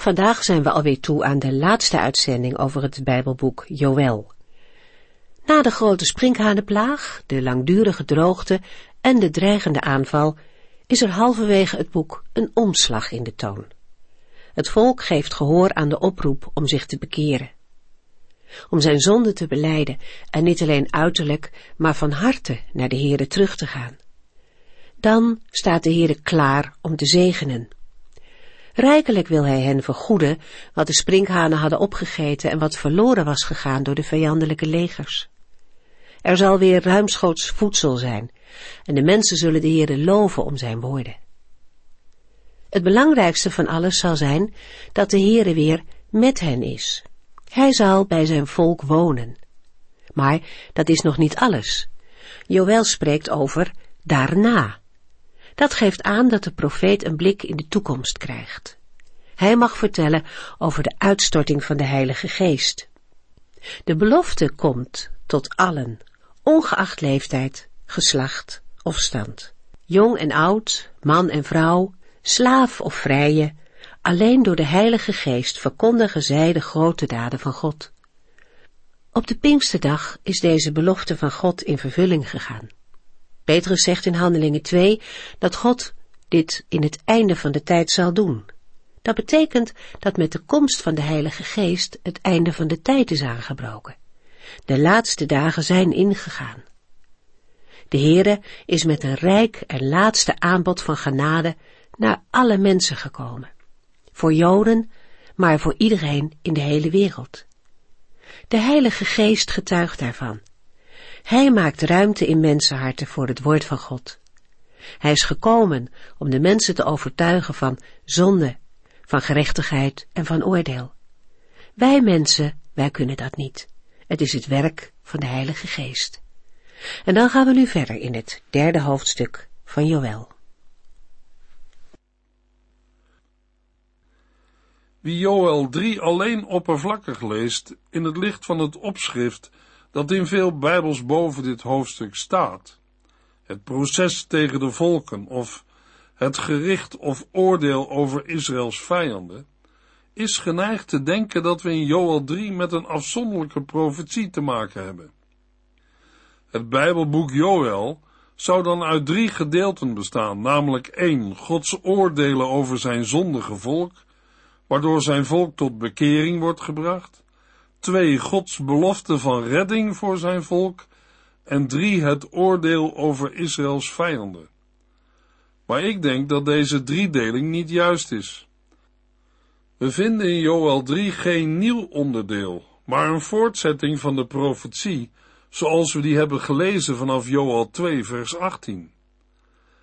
Vandaag zijn we alweer toe aan de laatste uitzending over het Bijbelboek Joël. Na de grote sprinkhanenplaag, de langdurige droogte en de dreigende aanval is er halverwege het boek een omslag in de toon. Het volk geeft gehoor aan de oproep om zich te bekeren. Om zijn zonde te beleiden en niet alleen uiterlijk, maar van harte naar de Heere terug te gaan. Dan staat de Heere klaar om te zegenen. Rijkelijk wil hij hen vergoeden wat de sprinkhanen hadden opgegeten en wat verloren was gegaan door de vijandelijke legers. Er zal weer ruimschoots voedsel zijn en de mensen zullen de Heere loven om zijn woorden. Het belangrijkste van alles zal zijn dat de Heere weer met hen is. Hij zal bij zijn volk wonen. Maar dat is nog niet alles. Joël spreekt over daarna. Dat geeft aan dat de profeet een blik in de toekomst krijgt. Hij mag vertellen over de uitstorting van de Heilige Geest. De belofte komt tot allen, ongeacht leeftijd, geslacht of stand. Jong en oud, man en vrouw, slaaf of vrije, alleen door de Heilige Geest verkondigen zij de grote daden van God. Op de Pinksterdag is deze belofte van God in vervulling gegaan. Petrus zegt in Handelingen 2 dat God dit in het einde van de tijd zal doen. Dat betekent dat met de komst van de Heilige Geest het einde van de tijd is aangebroken. De laatste dagen zijn ingegaan. De Heere is met een rijk en laatste aanbod van genade naar alle mensen gekomen. Voor Joden, maar voor iedereen in de hele wereld. De Heilige Geest getuigt daarvan. Hij maakt ruimte in mensenharten voor het woord van God. Hij is gekomen om de mensen te overtuigen van zonde, van gerechtigheid en van oordeel. Wij mensen, wij kunnen dat niet. Het is het werk van de Heilige Geest. En dan gaan we nu verder in het derde hoofdstuk van Joël. Wie Joël 3 alleen oppervlakkig leest in het licht van het opschrift dat in veel bijbels boven dit hoofdstuk staat, het proces tegen de volken of het gericht of oordeel over Israëls vijanden, is geneigd te denken dat we in Joël 3 met een afzonderlijke profetie te maken hebben. Het Bijbelboek Joël zou dan uit drie gedeelten bestaan, namelijk één, Gods oordelen over zijn zondige volk, waardoor zijn volk tot bekering wordt gebracht, twee, Gods belofte van redding voor zijn volk, en drie, het oordeel over Israëls vijanden. Maar ik denk dat deze driedeling niet juist is. We vinden in Joel 3 geen nieuw onderdeel, maar een voortzetting van de profetie, zoals we die hebben gelezen vanaf Joel 2, vers 18.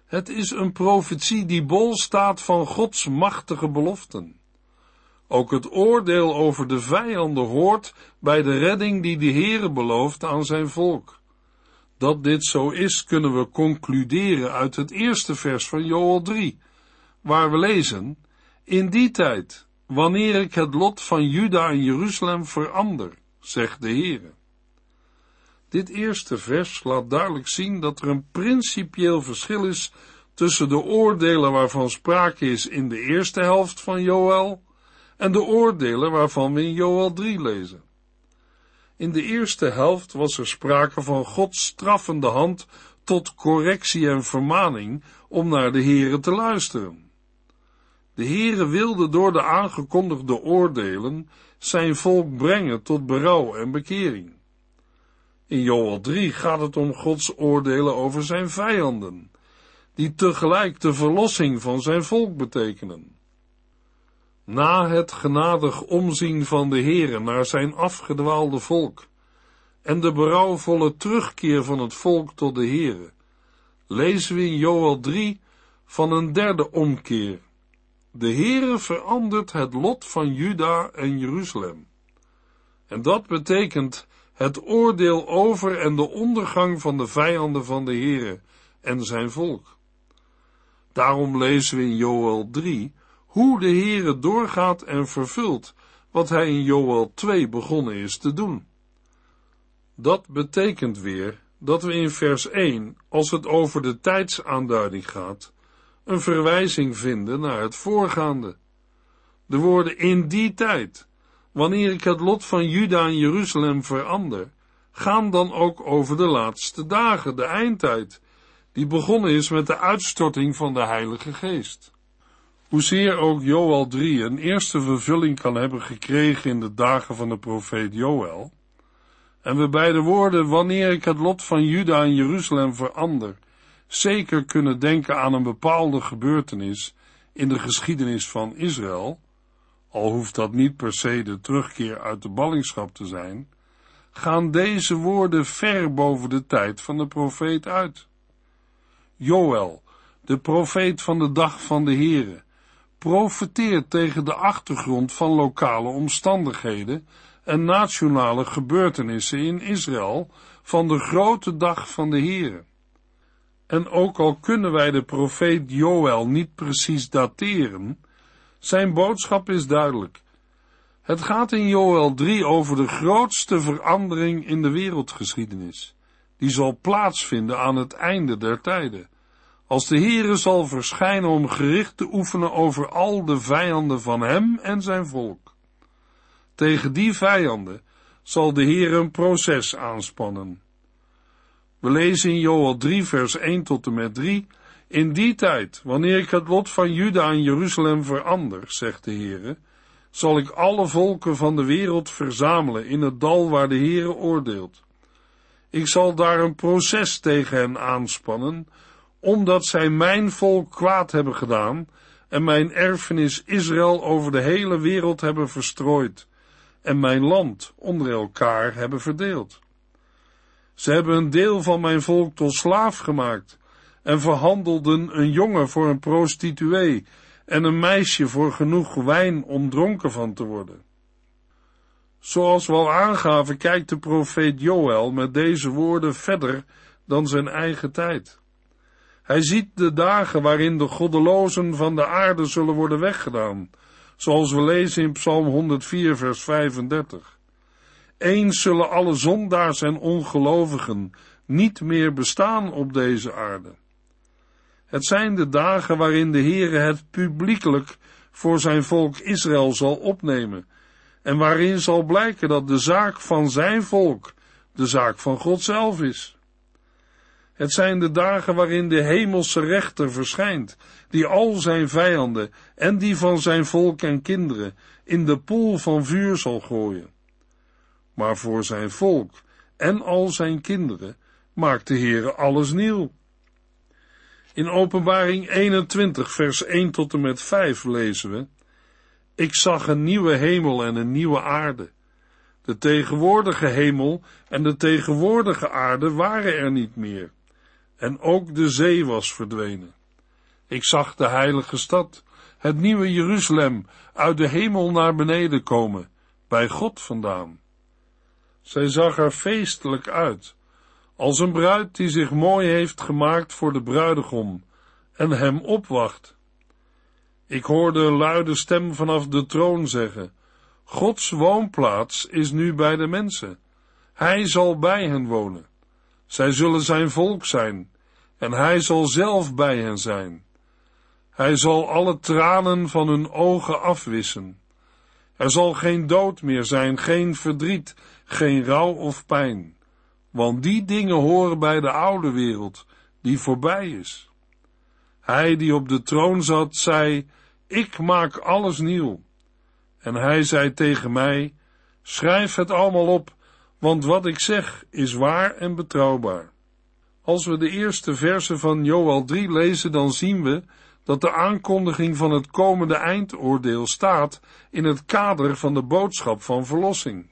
Het is een profetie die bol staat van Gods machtige beloften. Ook het oordeel over de vijanden hoort bij de redding die de Heere belooft aan zijn volk. Dat dit zo is, kunnen we concluderen uit het eerste vers van Joel 3, waar we lezen, in die tijd, wanneer ik het lot van Juda en Jeruzalem verander, zegt de Heere. Dit eerste vers laat duidelijk zien dat er een principieel verschil is tussen de oordelen waarvan sprake is in de eerste helft van Joel en de oordelen waarvan we in Joel 3 lezen. In de eerste helft was er sprake van Gods straffende hand tot correctie en vermaning om naar de Here te luisteren. De Heere wilde door de aangekondigde oordelen zijn volk brengen tot berouw en bekering. In Joel 3 gaat het om Gods oordelen over zijn vijanden, die tegelijk de verlossing van zijn volk betekenen. Na het genadig omzien van de Heere naar zijn afgedwaalde volk en de berouwvolle terugkeer van het volk tot de Heere, lezen we in Joel 3 van een derde omkeer. De Heere verandert het lot van Juda en Jeruzalem. En dat betekent het oordeel over en de ondergang van de vijanden van de Heere en zijn volk. Daarom lezen we in Joel 3 hoe de Heere doorgaat en vervult wat hij in Joel 2 begonnen is te doen. Dat betekent weer dat we in vers 1, als het over de tijdsaanduiding gaat, een verwijzing vinden naar het voorgaande. De woorden in die tijd, wanneer ik het lot van Juda en Jeruzalem verander, gaan dan ook over de laatste dagen, de eindtijd, die begonnen is met de uitstorting van de Heilige Geest. Hoezeer ook Joel 3 een eerste vervulling kan hebben gekregen in de dagen van de profeet Joel, en we bij de woorden wanneer ik het lot van Juda en Jeruzalem verander, zeker kunnen denken aan een bepaalde gebeurtenis in de geschiedenis van Israël, al hoeft dat niet per se de terugkeer uit de ballingschap te zijn, gaan deze woorden ver boven de tijd van de profeet uit. Joel, de profeet van de dag van de Here, profeteert tegen de achtergrond van lokale omstandigheden en nationale gebeurtenissen in Israël van de grote dag van de Here. En ook al kunnen wij de profeet Joel niet precies dateren, zijn boodschap is duidelijk. Het gaat in Joel 3 over de grootste verandering in de wereldgeschiedenis, die zal plaatsvinden aan het einde der tijden, als de Heere zal verschijnen om gericht te oefenen over al de vijanden van hem en zijn volk. Tegen die vijanden zal de Heer een proces aanspannen. We lezen in Joel 3 vers 1 tot en met 3 in die tijd, wanneer ik het lot van Juda en Jeruzalem verander, zegt de Heere, zal ik alle volken van de wereld verzamelen in het dal waar de Heere oordeelt. Ik zal daar een proces tegen hen aanspannen, omdat zij mijn volk kwaad hebben gedaan en mijn erfenis Israël over de hele wereld hebben verstrooid en mijn land onder elkaar hebben verdeeld. Ze hebben een deel van mijn volk tot slaaf gemaakt en verhandelden een jongen voor een prostituee en een meisje voor genoeg wijn om dronken van te worden. Zoals we al aangaven, kijkt de profeet Joël met deze woorden verder dan zijn eigen tijd. Hij ziet de dagen waarin de goddelozen van de aarde zullen worden weggedaan, zoals we lezen in Psalm 104, vers 35. Eens zullen alle zondaars en ongelovigen niet meer bestaan op deze aarde. Het zijn de dagen waarin de Heere het publiekelijk voor zijn volk Israël zal opnemen en waarin zal blijken dat de zaak van zijn volk de zaak van God zelf is. Het zijn de dagen waarin de hemelse rechter verschijnt, die al zijn vijanden en die van zijn volk en kinderen in de poel van vuur zal gooien. Maar voor zijn volk en al zijn kinderen maakt de Heere alles nieuw. In Openbaring 21, vers 1 tot en met 5 lezen we: Ik zag een nieuwe hemel en een nieuwe aarde. De tegenwoordige hemel en de tegenwoordige aarde waren er niet meer, en ook de zee was verdwenen. Ik zag de heilige stad, het nieuwe Jeruzalem, uit de hemel naar beneden komen, bij God vandaan. Zij zag er feestelijk uit, als een bruid die zich mooi heeft gemaakt voor de bruidegom en hem opwacht. Ik hoorde een luide stem vanaf de troon zeggen, Gods woonplaats is nu bij de mensen. Hij zal bij hen wonen. Zij zullen zijn volk zijn, en hij zal zelf bij hen zijn. Hij zal alle tranen van hun ogen afwissen. Er zal geen dood meer zijn, geen verdriet, geen rouw of pijn want die dingen horen bij de oude wereld, die voorbij is. Hij die op de troon zat, zei, ik maak alles nieuw. En hij zei tegen mij, schrijf het allemaal op, want wat ik zeg is waar en betrouwbaar. Als we de eerste versen van Joel 3 lezen, dan zien we dat de aankondiging van het komende eindoordeel staat in het kader van de boodschap van verlossing.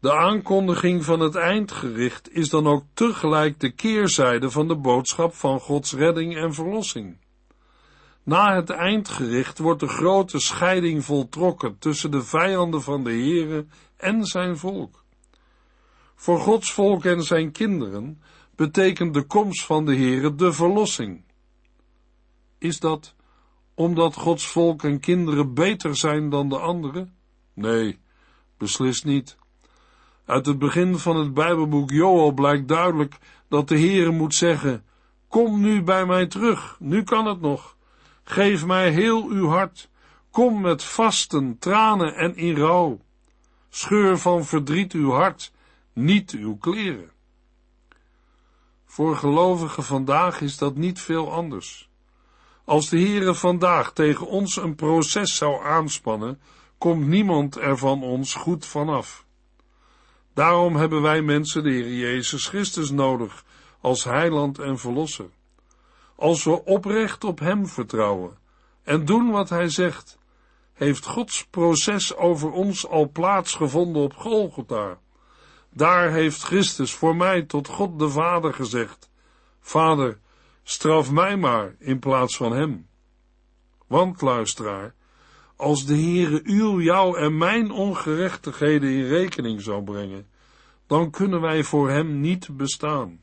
De aankondiging van het eindgericht is dan ook tegelijk de keerzijde van de boodschap van Gods redding en verlossing. Na het eindgericht wordt de grote scheiding voltrokken tussen de vijanden van de Heere en zijn volk. Voor Gods volk en zijn kinderen betekent de komst van de Heere de verlossing. Is dat omdat Gods volk en kinderen beter zijn dan de anderen? Nee, beslist niet. Uit het begin van het Bijbelboek Joel blijkt duidelijk dat de Heere moet zeggen: Kom nu bij mij terug, nu kan het nog. Geef mij heel uw hart. Kom met vasten, tranen en in rouw. Scheur van verdriet uw hart, niet uw kleren. Voor gelovigen vandaag is dat niet veel anders. Als de Heere vandaag tegen ons een proces zou aanspannen, komt niemand er van ons goed vanaf. Daarom hebben wij mensen de Heer Jezus Christus nodig als heiland en verlosser. Als we oprecht op Hem vertrouwen en doen wat Hij zegt, heeft Gods proces over ons al plaatsgevonden op Golgotha. Daar heeft Christus voor mij tot God de Vader gezegd, Vader, straf mij maar in plaats van Hem. Want, luisteraar, als de Heere uw, jou en mijn ongerechtigheden in rekening zou brengen, dan kunnen wij voor Hem niet bestaan.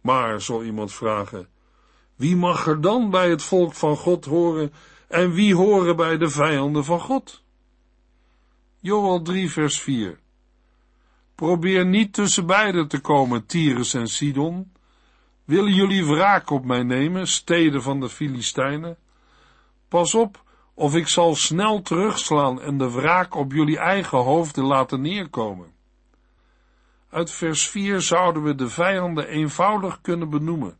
Maar, zal iemand vragen, wie mag er dan bij het volk van God horen en wie horen bij de vijanden van God? Joel 3 vers 4 Probeer niet tussen beiden te komen, Tyrus en Sidon. Willen jullie wraak op mij nemen, steden van de Filistijnen? Pas op, of ik zal snel terugslaan en de wraak op jullie eigen hoofden laten neerkomen. Uit vers 4 zouden we de vijanden eenvoudig kunnen benoemen.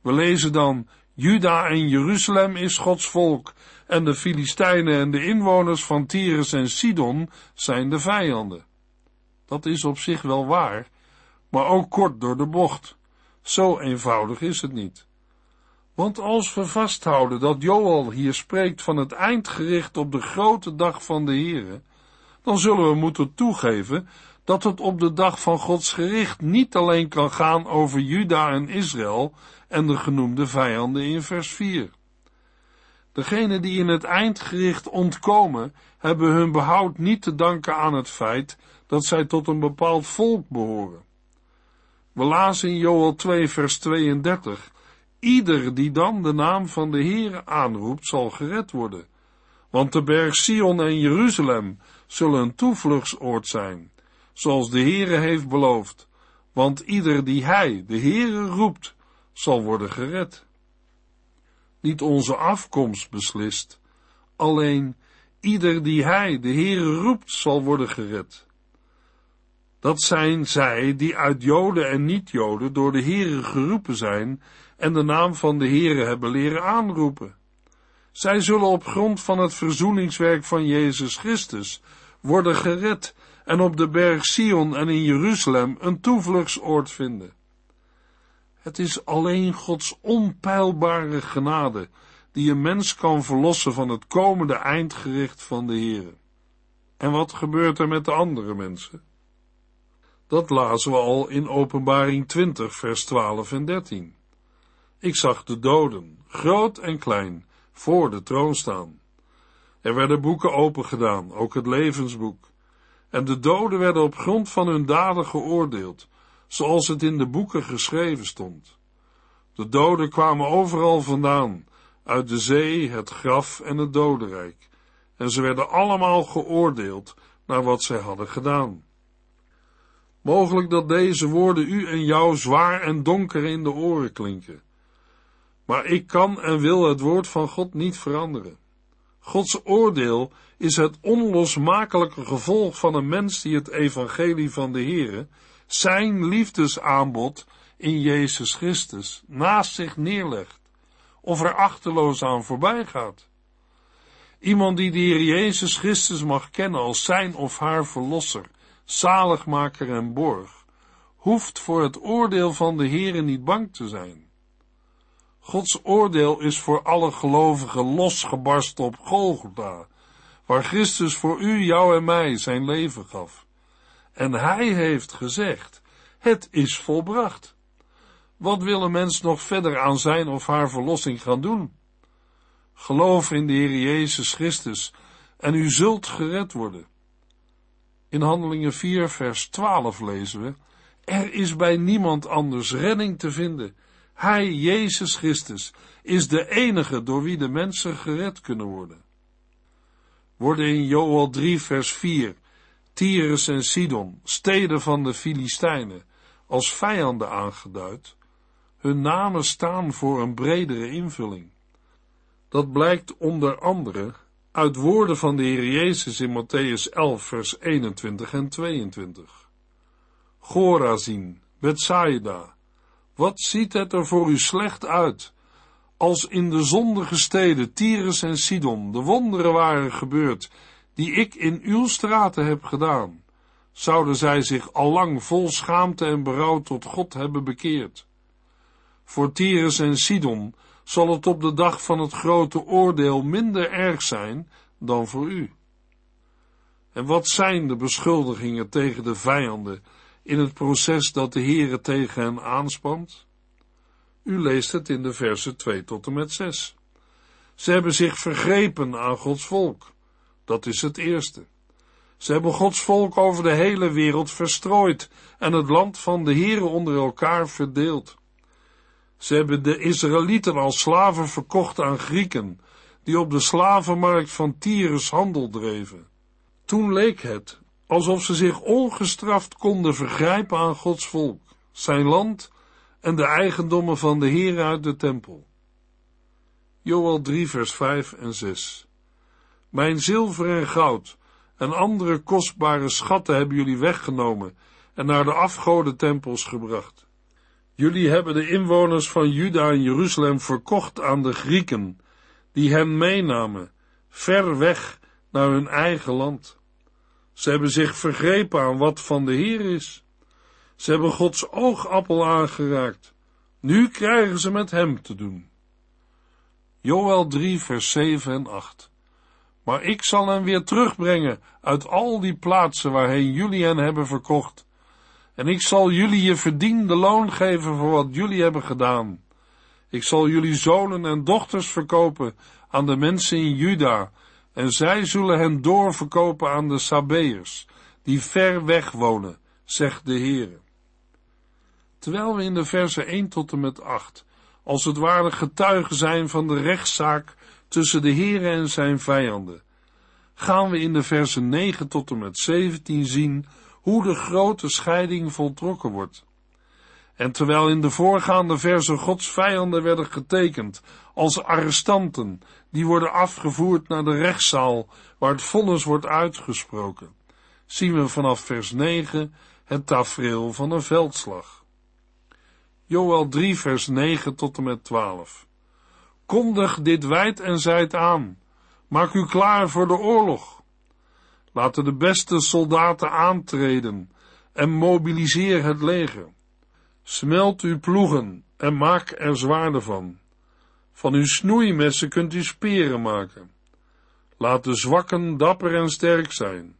We lezen dan, Juda en Jeruzalem is Gods volk, en de Filistijnen en de inwoners van Tyrus en Sidon zijn de vijanden. Dat is op zich wel waar, maar ook kort door de bocht. Zo eenvoudig is het niet. Want als we vasthouden dat Joel hier spreekt van het eindgericht op de grote dag van de Here, dan zullen we moeten toegeven dat het op de dag van Gods gericht niet alleen kan gaan over Juda en Israël en de genoemde vijanden in vers 4. Degenen die in het eindgericht ontkomen, hebben hun behoud niet te danken aan het feit dat zij tot een bepaald volk behoren. We lazen in Joel 2 vers 32, Ieder die dan de naam van de Heere aanroept, zal gered worden. Want de berg Sion en Jeruzalem zullen een toevluchtsoord zijn, zoals de Heere heeft beloofd. Want ieder die hij, de Heere, roept, zal worden gered. Niet onze afkomst beslist, alleen ieder die hij, de Heere, roept, zal worden gered. Dat zijn zij die uit Joden en niet-Joden door de Heere geroepen zijn en de naam van de Heere hebben leren aanroepen. Zij zullen op grond van het verzoeningswerk van Jezus Christus worden gered en op de berg Sion en in Jeruzalem een toevluchtsoord vinden. Het is alleen Gods onpeilbare genade die een mens kan verlossen van het komende eindgericht van de Heere. En wat gebeurt er met de andere mensen? Dat lazen we al in Openbaring 20, vers 12 en 13. Ik zag de doden, groot en klein, voor de troon staan. Er werden boeken opengedaan, ook het levensboek. En de doden werden op grond van hun daden geoordeeld, zoals het in de boeken geschreven stond. De doden kwamen overal vandaan, uit de zee, het graf en het dodenrijk, en ze werden allemaal geoordeeld naar wat zij hadden gedaan. Mogelijk dat deze woorden u en jou zwaar en donker in de oren klinken. Maar ik kan en wil het woord van God niet veranderen. Gods oordeel is het onlosmakelijke gevolg van een mens die het evangelie van de Heere, zijn liefdesaanbod in Jezus Christus, naast zich neerlegt, of er achterloos aan voorbij gaat. Iemand die de Heer Jezus Christus mag kennen als zijn of haar verlosser, zaligmaker en borg, hoeft voor het oordeel van de Heere niet bang te zijn. Gods oordeel is voor alle gelovigen losgebarsten op Golgotha, waar Christus voor u, jou en mij zijn leven gaf. En hij heeft gezegd, het is volbracht. Wat wil een mens nog verder aan zijn of haar verlossing gaan doen? Geloof in de Heer Jezus Christus en u zult gered worden. In Handelingen 4, vers 12 lezen we: Er is bij niemand anders redding te vinden. Hij, Jezus Christus, is de enige door wie de mensen gered kunnen worden. Worden in Joel 3, vers 4 Tyrus en Sidon, steden van de Filistijnen, als vijanden aangeduid. Hun namen staan voor een bredere invulling. Dat blijkt onder andere uit woorden van de Heer Jezus in Matthäus 11, vers 21 en 22. Gorazin, Bethsaida, wat ziet het er voor u slecht uit, als in de zondige steden Tyrus en Sidon de wonderen waren gebeurd, die ik in uw straten heb gedaan, zouden zij zich allang vol schaamte en berouw tot God hebben bekeerd. Voor Tyrus en Sidon zal het op de dag van het grote oordeel minder erg zijn dan voor u. En wat zijn de beschuldigingen tegen de vijanden in het proces dat de Heere tegen hen aanspant? U leest het in de versen 2 tot en met 6. Ze hebben zich vergrepen aan Gods volk. Dat is het eerste. Ze hebben Gods volk over de hele wereld verstrooid en het land van de Heere onder elkaar verdeeld. Ze hebben de Israëlieten als slaven verkocht aan Grieken, die op de slavenmarkt van Tyrus handel dreven. Toen leek het alsof ze zich ongestraft konden vergrijpen aan Gods volk, zijn land en de eigendommen van de Heer uit de tempel. Joel 3 vers 5 en 6 Mijn zilver en goud en andere kostbare schatten hebben jullie weggenomen en naar de afgodentempels gebracht. Jullie hebben de inwoners van Juda en Jeruzalem verkocht aan de Grieken, die hen meenamen, ver weg naar hun eigen land. Ze hebben zich vergrepen aan wat van de Heer is. Ze hebben Gods oogappel aangeraakt. Nu krijgen ze met hem te doen. Joel 3, vers 7 en 8. Maar ik zal hen weer terugbrengen uit al die plaatsen waarheen jullie hen hebben verkocht. En ik zal jullie je verdiende loon geven voor wat jullie hebben gedaan. Ik zal jullie zonen en dochters verkopen aan de mensen in Juda, en zij zullen hen doorverkopen aan de Sabeërs, die ver weg wonen, zegt de Heere. Terwijl we in de versen 1 tot en met 8 als het ware getuigen zijn van de rechtszaak tussen de Heere en zijn vijanden, gaan we in de versen 9 tot en met 17 zien hoe de grote scheiding voltrokken wordt. En terwijl in de voorgaande versen Gods vijanden werden getekend als arrestanten, die worden afgevoerd naar de rechtszaal waar het vonnis wordt uitgesproken, zien we vanaf vers 9 het tafereel van een veldslag. Joel 3 vers 9 tot en met 12. Kondig dit wijd en zijd aan. Maak u klaar voor de oorlog. Laten de beste soldaten aantreden en mobiliseer het leger. Smelt uw ploegen en maak er zwaarden van. Van uw snoeimessen kunt u speren maken. Laat de zwakken dapper en sterk zijn.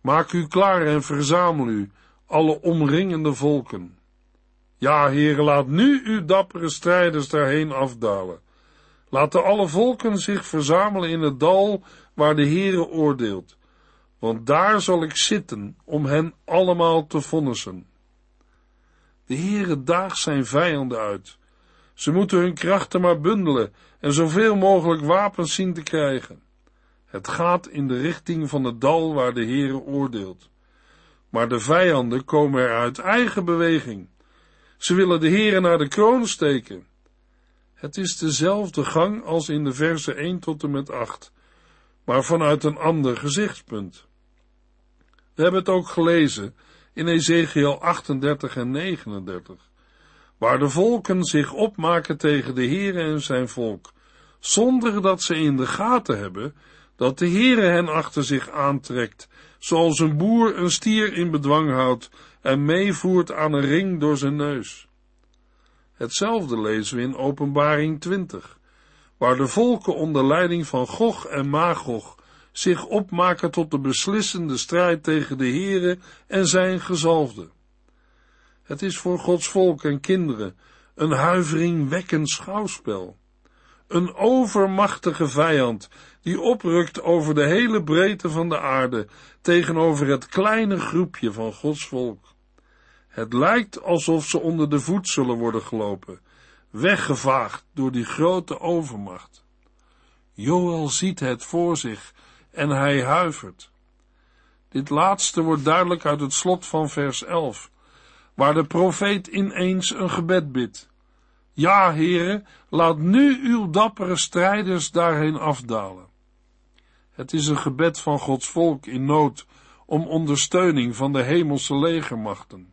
Maak u klaar en verzamel u, alle omringende volken. Ja, heren, laat nu uw dappere strijders daarheen afdalen. Laten alle volken zich verzamelen in het dal waar de Heere oordeelt, want daar zal ik zitten om hen allemaal te vonnissen. De Heere daagt zijn vijanden uit. Ze moeten hun krachten maar bundelen en zoveel mogelijk wapens zien te krijgen. Het gaat in de richting van het dal waar de Heere oordeelt. Maar de vijanden komen er uit eigen beweging. Ze willen de Heere naar de kroon steken. Het is dezelfde gang als in de verse 1 tot en met 8, maar vanuit een ander gezichtspunt. We hebben het ook gelezen in Ezekiel 38 en 39, waar de volken zich opmaken tegen de Heere en zijn volk, zonder dat ze in de gaten hebben dat de Heere hen achter zich aantrekt, zoals een boer een stier in bedwang houdt en meevoert aan een ring door zijn neus. Hetzelfde lezen we in Openbaring 20, waar de volken onder leiding van Gog en Magog zich opmaken tot de beslissende strijd tegen de Heere en zijn gezalfde. Het is voor Gods volk en kinderen een huiveringwekkend schouwspel. Een overmachtige vijand die oprukt over de hele breedte van de aarde tegenover het kleine groepje van Gods volk. Het lijkt alsof ze onder de voet zullen worden gelopen, weggevaagd door die grote overmacht. Joel ziet het voor zich en hij huivert. Dit laatste wordt duidelijk uit het slot van vers 11, waar de profeet ineens een gebed bidt. Ja, heren, laat nu uw dappere strijders daarheen afdalen. Het is een gebed van Gods volk in nood om ondersteuning van de hemelse legermachten.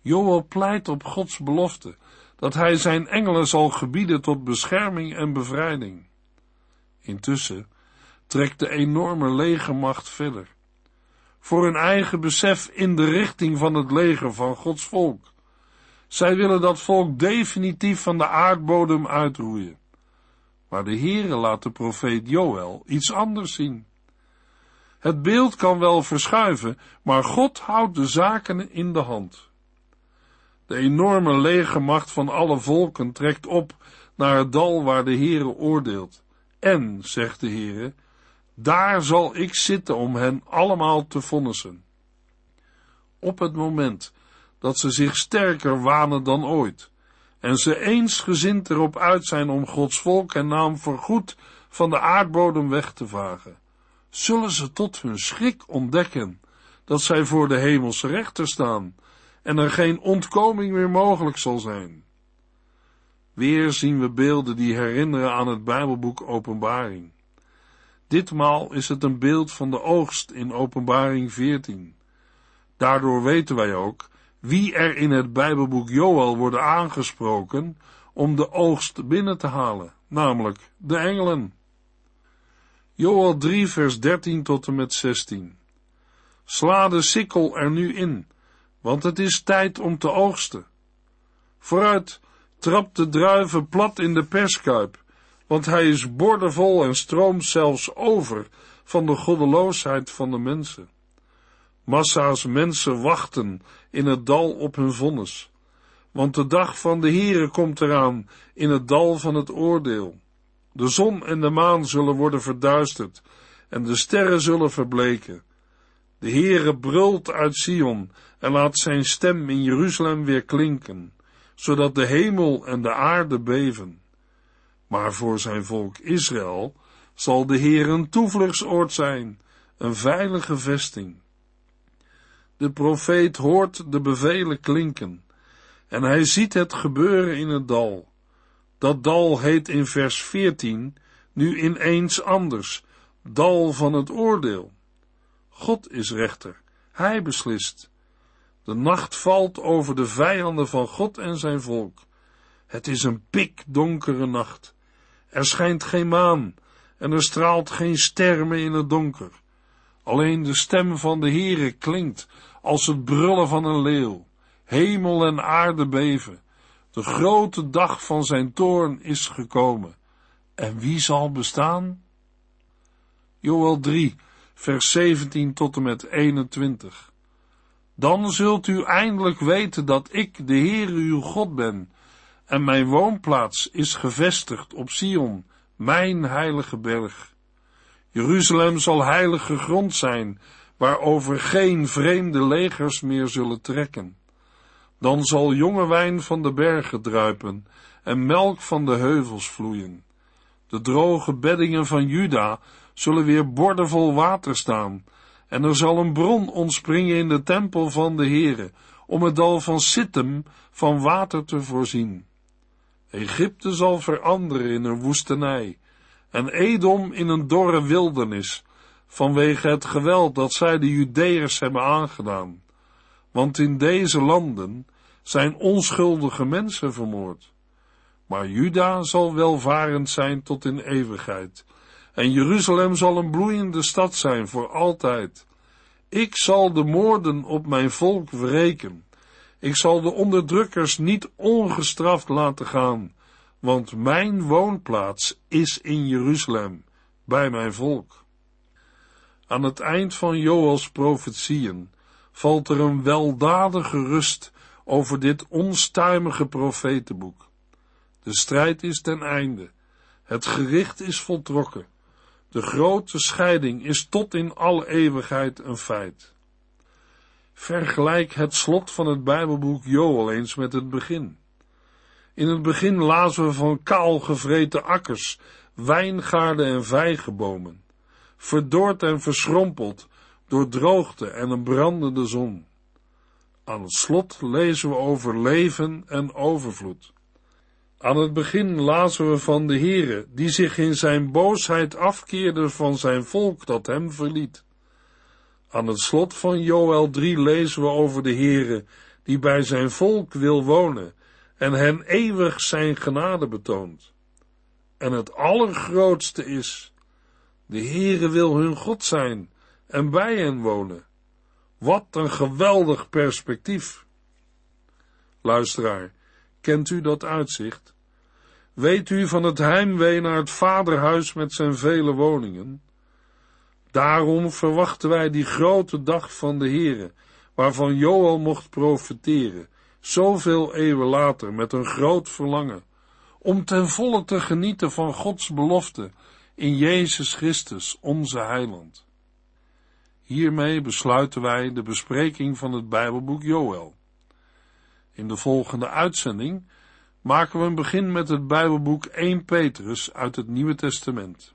Joel pleit op Gods belofte dat hij zijn engelen zal gebieden tot bescherming en bevrijding. Intussen trekt de enorme legermacht verder. Voor hun eigen besef in de richting van het leger van Gods volk. Zij willen dat volk definitief van de aardbodem uitroeien. Maar de Heere laat de profeet Joël iets anders zien. Het beeld kan wel verschuiven, maar God houdt de zaken in de hand. De enorme legermacht van alle volken trekt op naar het dal waar de Heere oordeelt. En, zegt de Heere, daar zal ik zitten om hen allemaal te vonnissen. Op het moment dat ze zich sterker wanen dan ooit, en ze eensgezind erop uit zijn om Gods volk en naam voorgoed van de aardbodem weg te vagen, zullen ze tot hun schrik ontdekken dat zij voor de hemelse rechter staan en er geen ontkoming meer mogelijk zal zijn. Weer zien we beelden die herinneren aan het Bijbelboek Openbaring. Ditmaal is het een beeld van de oogst in Openbaring 14. Daardoor weten wij ook wie er in het Bijbelboek Joel worden aangesproken om de oogst binnen te halen, namelijk de engelen. Joel 3 vers 13 tot en met 16. Sla de sikkel er nu in, want het is tijd om te oogsten. Vooruit, trap de druiven plat in de perskuip, want hij is bordenvol en stroomt zelfs over van de goddeloosheid van de mensen. Massa's mensen wachten in het dal op hun vonnis, want de dag van de Heere komt eraan in het dal van het oordeel. De zon en de maan zullen worden verduisterd en de sterren zullen verbleken. De Heere brult uit Sion en laat zijn stem in Jeruzalem weer klinken, zodat de hemel en de aarde beven. Maar voor zijn volk Israël zal de Heer een toevluchtsoord zijn, een veilige vesting. De profeet hoort de bevelen klinken en hij ziet het gebeuren in het dal. Dat dal heet in vers 14 nu ineens anders, dal van het oordeel. God is rechter, hij beslist. De nacht valt over de vijanden van God en zijn volk. Het is een pikdonkere nacht. Er schijnt geen maan en er straalt geen ster meer in het donker. Alleen de stem van de Heere klinkt als het brullen van een leeuw. Hemel en aarde beven. De grote dag van zijn toorn is gekomen. En wie zal bestaan? Joel 3, vers 17 tot en met 21. Dan zult u eindelijk weten dat ik de Heere uw God ben, en mijn woonplaats is gevestigd op Sion, mijn heilige berg. Jeruzalem zal heilige grond zijn, waarover geen vreemde legers meer zullen trekken. Dan zal jonge wijn van de bergen druipen en melk van de heuvels vloeien. De droge beddingen van Juda zullen weer bordenvol water staan, en er zal een bron ontspringen in de tempel van de Heere, om het dal van Sittem van water te voorzien. Egypte zal veranderen in een woestenij, en Edom in een dorre wildernis, vanwege het geweld dat zij de Judeërs hebben aangedaan. Want in deze landen zijn onschuldige mensen vermoord. Maar Juda zal welvarend zijn tot in eeuwigheid, en Jeruzalem zal een bloeiende stad zijn voor altijd. Ik zal de moorden op mijn volk wreken. Ik zal de onderdrukkers niet ongestraft laten gaan, want mijn woonplaats is in Jeruzalem, bij mijn volk. Aan het eind van Joels profetieën valt er een weldadige rust over dit onstuimige profetenboek. De strijd is ten einde. Het gericht is voltrokken. De grote scheiding is tot in alle eeuwigheid een feit. Vergelijk het slot van het Bijbelboek Joel eens met het begin. In het begin lazen we van kaal gevreten akkers, wijngaarden en vijgenbomen, verdord en verschrompeld door droogte en een brandende zon. Aan het slot lezen we over leven en overvloed. Aan het begin lazen we van de Heere, die zich in zijn boosheid afkeerde van zijn volk dat hem verliet. Aan het slot van Joel 3 lezen we over de Heere, die bij zijn volk wil wonen en hen eeuwig zijn genade betoont. En het allergrootste is, de Heere wil hun God zijn en bij hen wonen. Wat een geweldig perspectief. Luisteraar, kent u dat uitzicht? Weet u van het heimwee naar het vaderhuis met zijn vele woningen? Daarom verwachten wij die grote dag van de Heere, waarvan Joel mocht profeteren, zoveel eeuwen later met een groot verlangen, om ten volle te genieten van Gods belofte in Jezus Christus, onze heiland. Hiermee besluiten wij de bespreking van het Bijbelboek Joel. In de volgende uitzending maken we een begin met het Bijbelboek 1 Petrus uit het Nieuwe Testament.